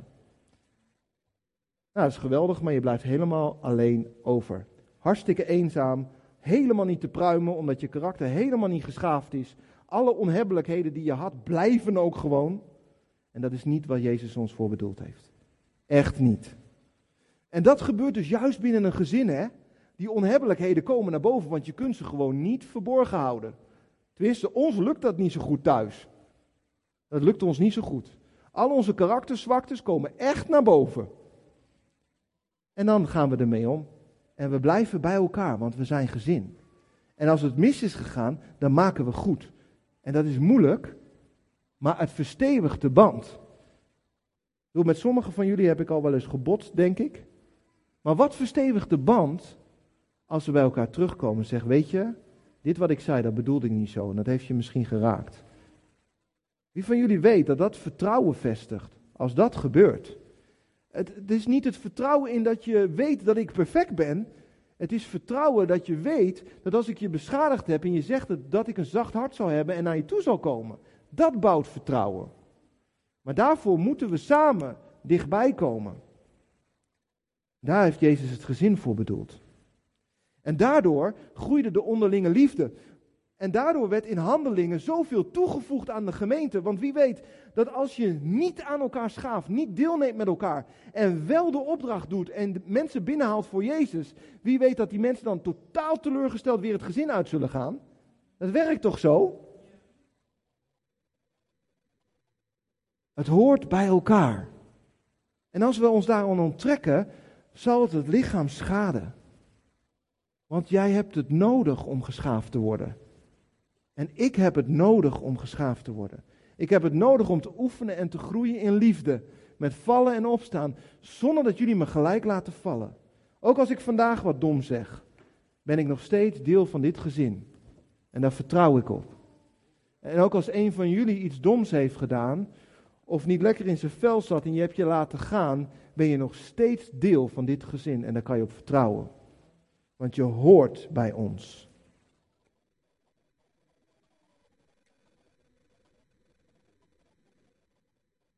Nou, dat is geweldig, maar je blijft helemaal alleen over. Hartstikke eenzaam, helemaal niet te pruimen, omdat je karakter helemaal niet geschaafd is. Alle onhebbelijkheden die je had, blijven ook gewoon. En dat is niet wat Jezus ons voor bedoeld heeft. Echt niet. En dat gebeurt dus juist binnen een gezin, hè? Die onhebbelijkheden komen naar boven, want je kunt ze gewoon niet verborgen houden. Tenminste, ons lukt dat niet zo goed thuis. Dat lukt ons niet zo goed. Al onze karakterzwaktes komen echt naar boven. En dan gaan we ermee om. En we blijven bij elkaar, want we zijn gezin. En als het mis is gegaan, dan maken we goed. En dat is moeilijk, maar het verstevigt de band. Met sommigen van jullie heb ik al wel eens gebotst, denk ik. Maar wat verstevigt de band als we bij elkaar terugkomen en zeggen: Weet je, dit wat ik zei, dat bedoelde ik niet zo. En dat heeft je misschien geraakt. Wie van jullie weet dat dat vertrouwen vestigt als dat gebeurt? Het, is niet het vertrouwen in dat je weet dat ik perfect ben. Het is vertrouwen dat je weet dat als ik je beschadigd heb en je zegt het, dat ik een zacht hart zal hebben en naar je toe zal komen. Dat bouwt vertrouwen. Maar daarvoor moeten we samen dichtbij komen. Daar heeft Jezus het gezin voor bedoeld. En daardoor groeide de onderlinge liefde. En daardoor werd in handelingen zoveel toegevoegd aan de gemeente. Want wie weet dat als je niet aan elkaar schaaft, niet deelneemt met elkaar en wel de opdracht doet en de mensen binnenhaalt voor Jezus, wie weet dat die mensen dan totaal teleurgesteld weer het gezin uit zullen gaan? Dat werkt toch zo? Het hoort bij elkaar. En als we ons daarom onttrekken, zal het het lichaam schaden. Want jij hebt het nodig om geschaafd te worden. En ik heb het nodig om geschaafd te worden. Ik heb het nodig om te oefenen en te groeien in liefde. Met vallen en opstaan. Zonder dat jullie me gelijk laten vallen. Ook als ik vandaag wat dom zeg. Ben ik nog steeds deel van dit gezin. En daar vertrouw ik op. En ook als een van jullie iets doms heeft gedaan. Of niet lekker in zijn vel zat en je hebt je laten gaan. Ben je nog steeds deel van dit gezin. En daar kan je op vertrouwen. Want je hoort bij ons.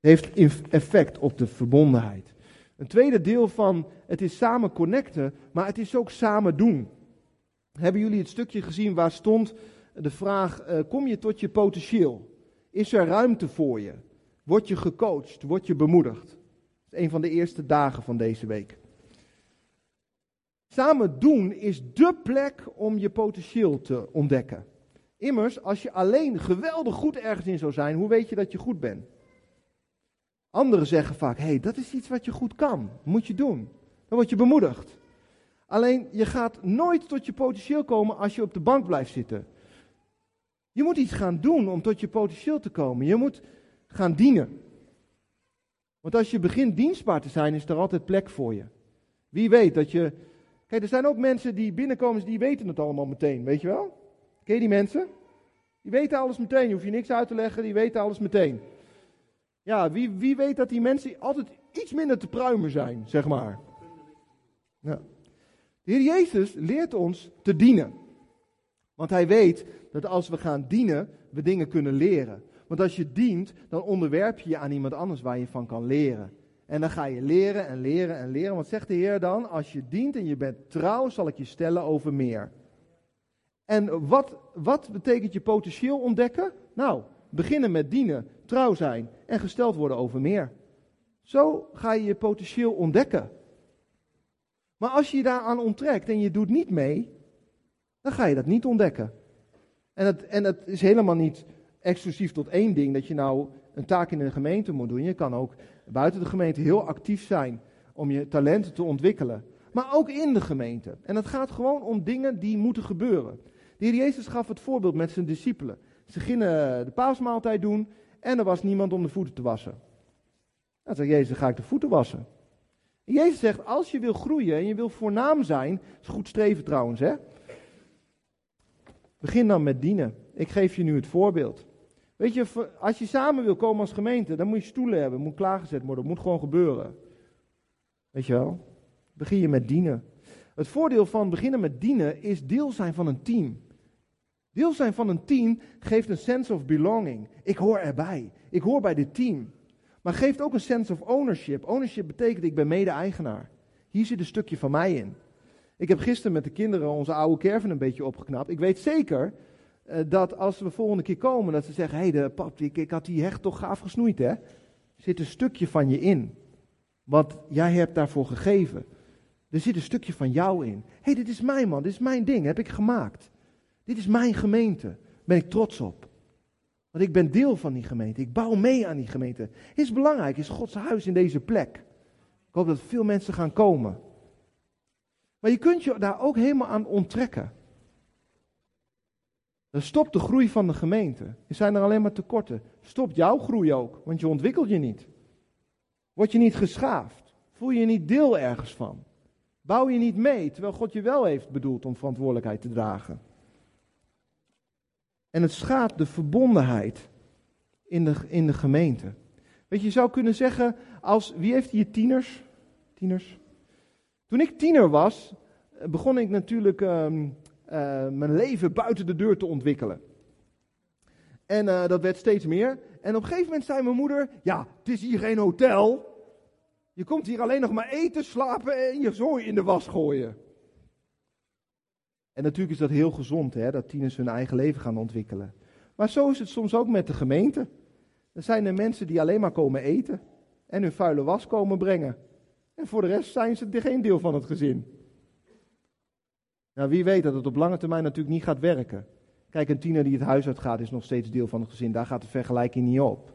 Heeft effect op de verbondenheid. Een tweede deel van het is samen connecten, maar het is ook samen doen. Hebben jullie het stukje gezien waar stond de vraag: uh, kom je tot je potentieel? Is er ruimte voor je? Word je gecoacht? Word je bemoedigd? Dat is een van de eerste dagen van deze week. Samen doen is dé plek om je potentieel te ontdekken. Immers, als je alleen geweldig goed ergens in zou zijn, hoe weet je dat je goed bent? Anderen zeggen vaak, hey, dat is iets wat je goed kan, moet je doen. Dan word je bemoedigd. Alleen, je gaat nooit tot je potentieel komen als je op de bank blijft zitten. Je moet iets gaan doen om tot je potentieel te komen. Je moet gaan dienen. Want als je begint dienstbaar te zijn, is er altijd plek voor je. Wie weet dat je. Kijk, er zijn ook mensen die binnenkomen, die weten het allemaal meteen, weet je wel? Ken je die mensen? Die weten alles meteen, je hoeft je niks uit te leggen, die weten alles meteen. Ja, wie, wie weet dat die mensen altijd iets minder te pruimen zijn, zeg maar. Ja. De Heer Jezus leert ons te dienen. Want hij weet dat als we gaan dienen, we dingen kunnen leren. Want als je dient, dan onderwerp je je aan iemand anders waar je van kan leren. En dan ga je leren en leren en leren. Wat zegt de Heer dan? Als je dient en je bent trouw, zal ik je stellen over meer. En wat, wat betekent je potentieel ontdekken? Nou, beginnen met dienen, trouw zijn en gesteld worden over meer. Zo ga je je potentieel ontdekken. Maar als je je daaraan onttrekt en je doet niet mee, dan ga je dat niet ontdekken. En het, en het is helemaal niet exclusief tot één ding dat je nou een taak in een gemeente moet doen. Je kan ook buiten de gemeente heel actief zijn om je talenten te ontwikkelen. Maar ook in de gemeente. En het gaat gewoon om dingen die moeten gebeuren. De Heer Jezus gaf het voorbeeld met zijn discipelen. Ze gingen de paasmaaltijd doen en er was niemand om de voeten te wassen. Dan zegt Jezus, ga ik de voeten wassen. En Jezus zegt, als je wil groeien en je wil voornaam zijn, is goed streven trouwens, hè. Begin dan met dienen. Ik geef je nu het voorbeeld. Weet je, als je samen wil komen als gemeente, dan moet je stoelen hebben, moet klaargezet worden, moet gewoon gebeuren. Weet je wel? Begin je met dienen. Het voordeel van beginnen met dienen is deel zijn van een team. Deel zijn van een team geeft een sense of belonging. Ik hoor erbij. Ik hoor bij dit team. Maar geeft ook een sense of ownership. Ownership betekent ik ben mede-eigenaar. Hier zit een stukje van mij in. Ik heb gisteren met de kinderen onze oude caravan een beetje opgeknapt. Ik weet zeker uh, dat als we volgende keer komen, dat ze zeggen: hé, hey, pap, ik, ik had die hecht toch gaaf gesnoeid, hè? Zit een stukje van je in. Wat jij hebt daarvoor gegeven. Er zit een stukje van jou in. Hé, hey, dit is mijn man, dit is mijn ding, heb ik gemaakt. Dit is mijn gemeente. Ben ik trots op. Want ik ben deel van die gemeente. Ik bouw mee aan die gemeente. Is belangrijk, is Gods huis in deze plek. Ik hoop dat veel mensen gaan komen. Maar je kunt je daar ook helemaal aan onttrekken. Dan stopt de groei van de gemeente. Er zijn er alleen maar tekorten. Stopt jouw groei ook, want je ontwikkelt je niet. Word je niet geschaafd. Voel je niet deel ergens van. Bouw je niet mee, terwijl God je wel heeft bedoeld om verantwoordelijkheid te dragen. En het schaadt de verbondenheid in de, in de gemeente. Weet je, je zou kunnen zeggen, als, wie heeft hier tieners? Tieners? Toen ik tiener was, begon ik natuurlijk um, uh, mijn leven buiten de deur te ontwikkelen. En uh, dat werd steeds meer. En op een gegeven moment zei mijn moeder: Ja, het is hier geen hotel. Je komt hier alleen nog maar eten, slapen en je zooi in de was gooien. En natuurlijk is dat heel gezond, hè, dat tieners hun eigen leven gaan ontwikkelen. Maar zo is het soms ook met de gemeente. Er zijn er mensen die alleen maar komen eten en hun vuile was komen brengen. En voor de rest zijn ze geen deel van het gezin. Nou, wie weet dat het op lange termijn natuurlijk niet gaat werken. Kijk, een tiener die het huis uitgaat is nog steeds deel van het gezin. Daar gaat de vergelijking niet op.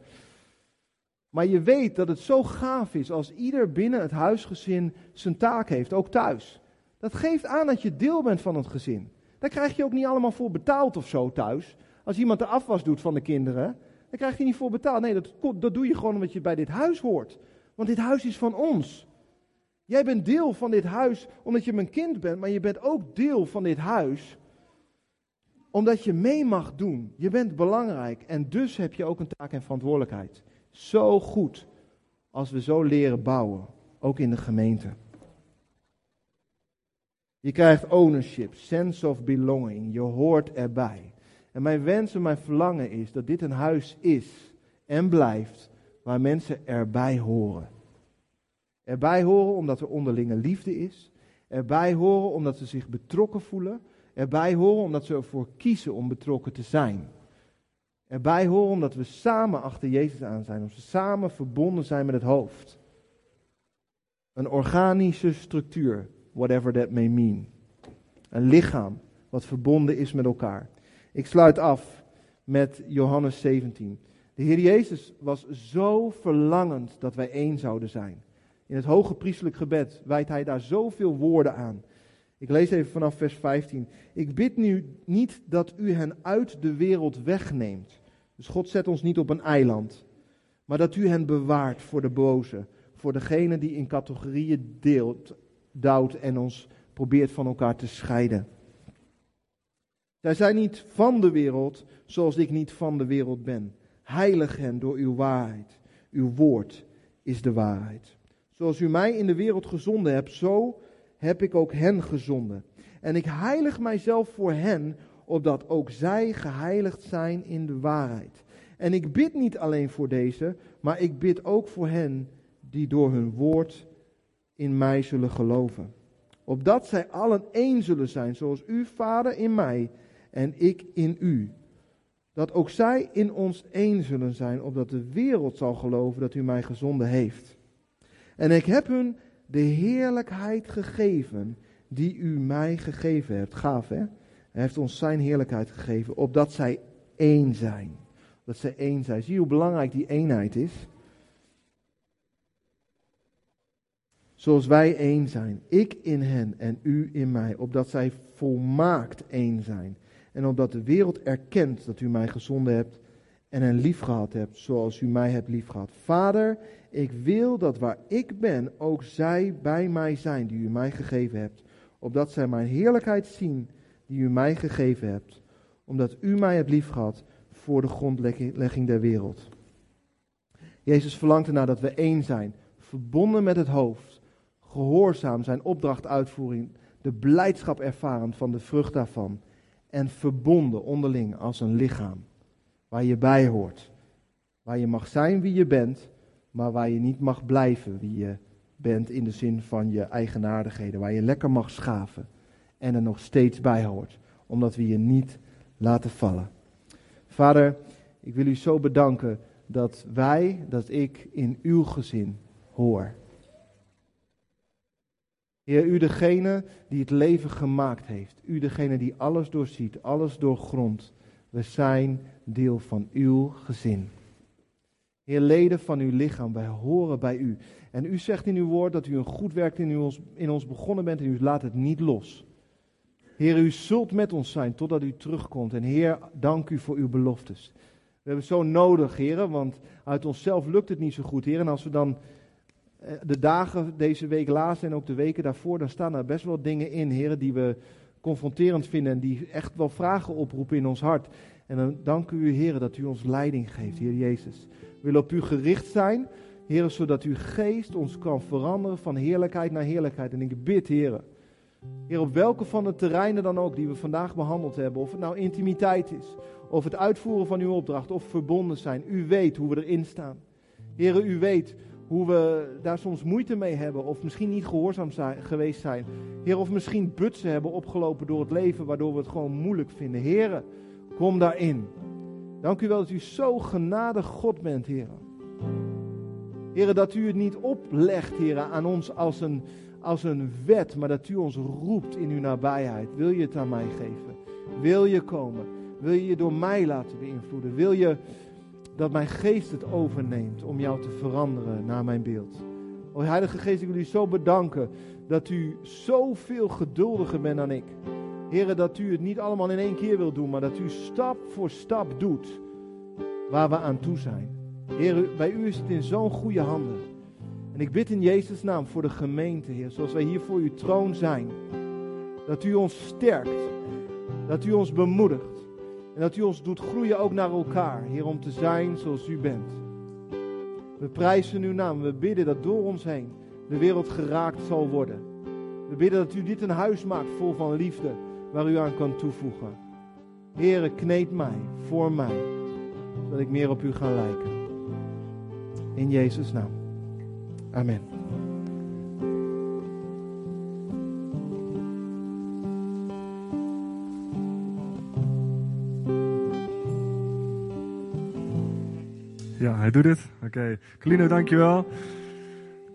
Maar je weet dat het zo gaaf is als ieder binnen het huisgezin zijn taak heeft, ook thuis. Dat geeft aan dat je deel bent van het gezin. Daar krijg je ook niet allemaal voor betaald of zo thuis. Als iemand de afwas doet van de kinderen, dan krijg je niet voor betaald. Nee, dat, dat doe je gewoon omdat je bij dit huis hoort. Want dit huis is van ons. Jij bent deel van dit huis omdat je mijn kind bent, maar je bent ook deel van dit huis omdat je mee mag doen. Je bent belangrijk en dus heb je ook een taak en verantwoordelijkheid. Zo goed als we zo leren bouwen, ook in de gemeente. Je krijgt ownership, sense of belonging. Je hoort erbij. En mijn wens en mijn verlangen is dat dit een huis is en blijft waar mensen erbij horen. Erbij horen omdat er onderlinge liefde is. Erbij horen omdat ze zich betrokken voelen. Erbij horen omdat ze ervoor kiezen om betrokken te zijn. Erbij horen omdat we samen achter Jezus aan zijn. Omdat we samen verbonden zijn met het hoofd. Een organische structuur whatever that may mean. Een lichaam wat verbonden is met elkaar. Ik sluit af met Johannes 17. De Heer Jezus was zo verlangend dat wij één zouden zijn. In het hoge priestelijk gebed wijdt hij daar zoveel woorden aan. Ik lees even vanaf vers 15. Ik bid nu niet dat u hen uit de wereld wegneemt. Dus God zet ons niet op een eiland. Maar dat u hen bewaart voor de boze. Voor degene die in categorieën deelt, duwt en ons probeert van elkaar te scheiden. Zij zijn niet van de wereld, zoals ik niet van de wereld ben. Heilig hen door uw waarheid. Uw woord is de waarheid. Zoals u mij in de wereld gezonden hebt, zo heb ik ook hen gezonden. En ik heilig mijzelf voor hen, opdat ook zij geheiligd zijn in de waarheid. En ik bid niet alleen voor deze, maar ik bid ook voor hen die door hun woord in mij zullen geloven. Opdat zij allen één zullen zijn, zoals u, Vader, in mij en ik in u. Dat ook zij in ons één zullen zijn, opdat de wereld zal geloven dat u mij gezonden heeft. En ik heb hun de heerlijkheid gegeven die u mij gegeven hebt. Gaaf hè? Hij heeft ons zijn heerlijkheid gegeven, opdat zij één zijn. Dat zij één zijn. Zie hoe belangrijk die eenheid is. Zoals wij één zijn, ik in hen en u in mij, opdat zij volmaakt één zijn. En opdat de wereld erkent dat u mij gezonden hebt en hen lief gehad hebt, zoals u mij hebt lief gehad. Vader, ik wil dat waar ik ben, ook zij bij mij zijn die u mij gegeven hebt, opdat zij mijn heerlijkheid zien die u mij gegeven hebt, omdat u mij hebt lief gehad voor de grondlegging der wereld. Jezus verlangt ernaar dat we één zijn, verbonden met het hoofd, gehoorzaam zijn opdracht uitvoering, de blijdschap ervaren van de vrucht daarvan en verbonden onderling als een lichaam, waar je bij hoort, waar je mag zijn wie je bent, maar waar je niet mag blijven wie je bent in de zin van je eigenaardigheden, waar je lekker mag schaven en er nog steeds bij hoort, omdat we je niet laten vallen. Vader, ik wil u zo bedanken dat wij, dat ik in uw gezin hoor. Heer, u degene die het leven gemaakt heeft. U degene die alles doorziet, alles doorgrondt. We zijn deel van uw gezin. Heer, leden van uw lichaam, wij horen bij u. En u zegt in uw woord dat u een goed werk in ons, in ons begonnen bent en u laat het niet los. Heer, u zult met ons zijn totdat u terugkomt. En Heer, dank u voor uw beloftes. We hebben zo nodig, Heer, want uit onszelf lukt het niet zo goed, Heer. En als we dan de dagen deze week laatst en ook de weken daarvoor, dan staan er best wel dingen in, Heer, die we confronterend vinden en die echt wel vragen oproepen in ons hart. En dan dank u, Heer, dat u ons leiding geeft, Heer Jezus. We willen op u gericht zijn, Heer, zodat uw geest ons kan veranderen van heerlijkheid naar heerlijkheid. En ik bid, Heer, Heer, op welke van de terreinen dan ook die we vandaag behandeld hebben, of het nou intimiteit is, of het uitvoeren van uw opdracht, of verbonden zijn, u weet hoe we erin staan. Heer, u weet hoe we daar soms moeite mee hebben, of misschien niet gehoorzaam zijn, geweest zijn. Heer, of misschien butsen hebben opgelopen door het leven, waardoor we het gewoon moeilijk vinden. Heer, kom daarin. Dank u wel dat u zo genadig God bent, Heer. Heer, dat u het niet oplegt, Heer, aan ons als een, als een wet, maar dat u ons roept in uw nabijheid. Wil je het aan mij geven? Wil je komen? Wil je je door mij laten beïnvloeden? Wil je dat mijn geest het overneemt om jou te veranderen naar mijn beeld? O Heilige Geest, ik wil u zo bedanken dat u zoveel geduldiger bent dan ik. Heren, dat u het niet allemaal in één keer wil doen, maar dat u stap voor stap doet waar we aan toe zijn. Heer, bij u is het in zo'n goede handen. En ik bid in Jezus' naam voor de gemeente, Heer, zoals wij hier voor uw troon zijn. Dat u ons sterkt. Dat u ons bemoedigt. En dat u ons doet groeien ook naar elkaar, Heer, om te zijn zoals u bent. We prijzen uw naam. We bidden dat door ons heen de wereld geraakt zal worden. We bidden dat u dit een huis maakt vol van liefde, waar u aan kan toevoegen. Heere, kneed mij voor mij, zodat ik meer op u ga lijken. In Jezus' naam. Amen. Ja, hij doet het. Oké. Okay. Dankjewel.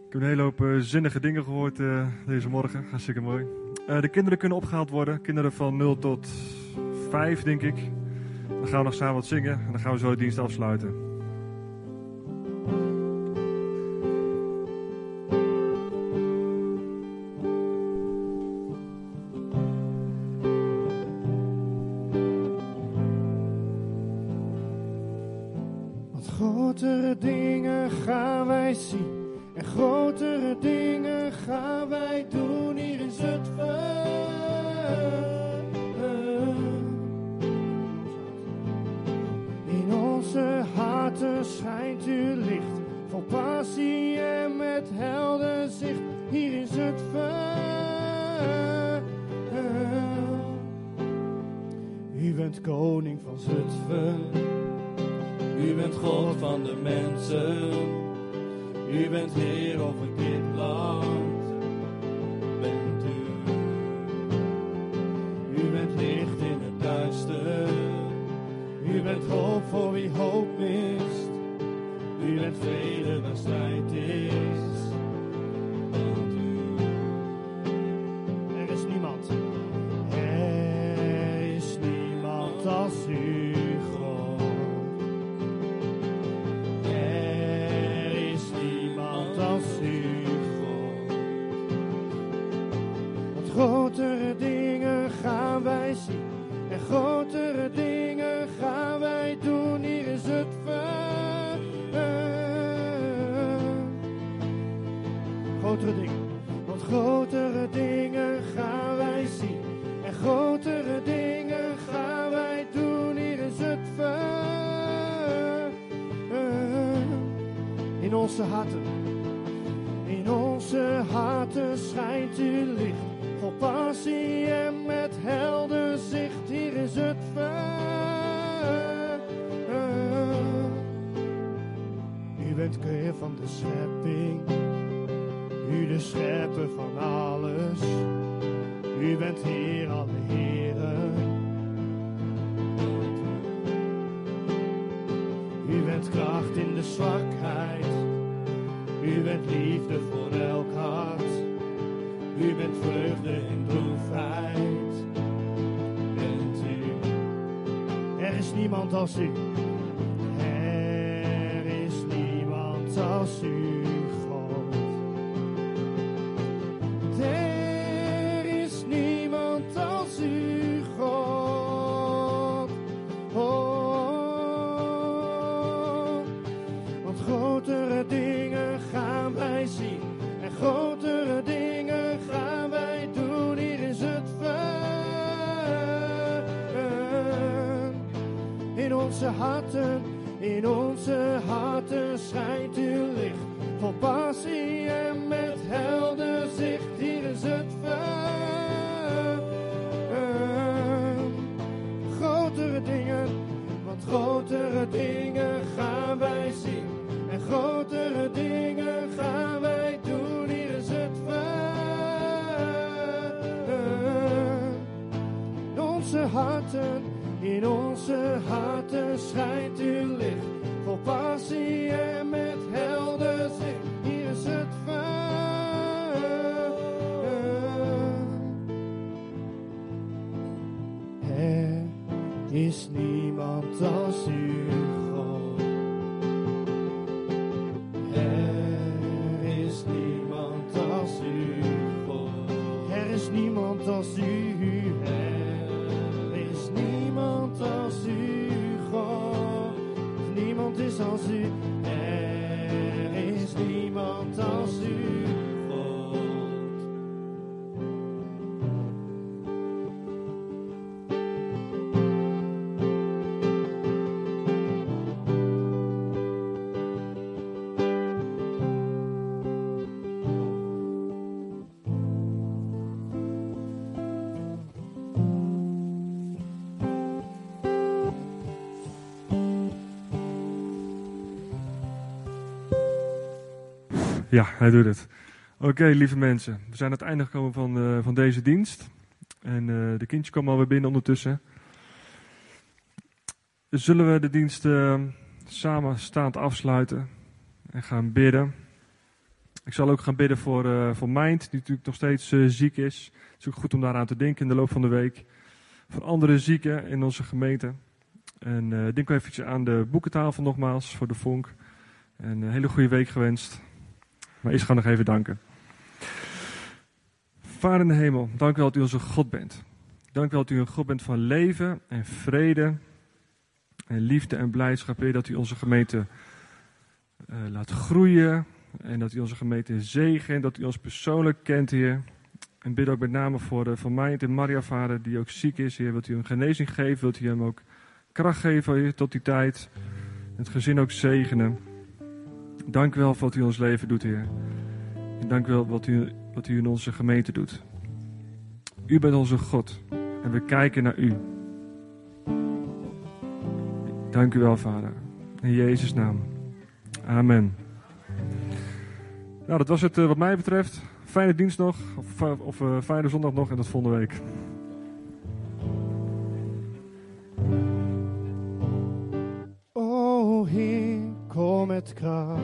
Ik heb een hele hoop uh, zinnige dingen gehoord uh, deze morgen. Hartstikke mooi. Uh, de kinderen kunnen opgehaald worden. Kinderen van 0 tot 5, denk ik. Dan gaan we nog samen wat zingen. En dan gaan we zo de dienst afsluiten. En grotere dingen gaan wij doen. Hier het vuur. Grotere dingen. Want grotere dingen gaan wij zien. En grotere dingen gaan wij doen. Hier het vuur. In onze harten. Bent keer van de schepping. U de schepper van alles. U bent Heer alle heren. U bent kracht in de zwakheid. U bent liefde voor elk hart. U bent vreugde in droefheid. Bent u. Er is niemand als u. onze harten, in onze harten schijnt uw licht. Vol passie en met helder zicht. Hier is het vuur. Grotere dingen, want grotere dingen gaan wij zien. En grotere dingen gaan wij doen. Hier is het. In onze harten, in onze harten schijnt uw licht. Vol passie en met helder zicht. Hier is het vuur. Er is niemand als u, God. Er is niemand als u, God. Er is niemand als u. Niemand is als u. Er is niemand als u, Ja, hij doet het. Oké, lieve mensen. We zijn aan het einde gekomen van, eh, van deze dienst. En eh, de kindjes komen alweer binnen ondertussen. Zullen we de dienst eh, samen staand afsluiten en gaan bidden. Ik zal ook gaan bidden voor, voor Mind, die natuurlijk nog steeds ziek is. Het is ook goed om daaraan te denken in de loop van de week. Voor andere zieken in onze gemeente. En denk ook eventjes aan de boekentafel nogmaals voor de vonk. En een hele goede week gewenst. Maar eerst gaan we nog even danken. Vader in de hemel, dank u wel dat u onze God bent. Dank u wel dat u een God bent van leven en vrede en liefde en blijdschap. Heer, dat u onze gemeente eh, laat groeien en dat u onze gemeente zegent, dat u ons persoonlijk kent, Heer. En bid ook met name voor, uh, voor mij en Maria, Vader, die ook ziek is, Heer. Wilt u hem genezing geven, wilt u hem ook kracht geven, tot die tijd. Het gezin ook zegenen. Dank u wel voor wat u in ons leven doet, Heer. En dank u wel wat u, wat u in onze gemeente doet. U bent onze God en we kijken naar u. Dank u wel, Vader. In Jezus' naam. Amen. Nou, dat was het uh, wat mij betreft. Fijne dienst nog, of, of uh, fijne zondag nog en tot volgende week. Met kracht.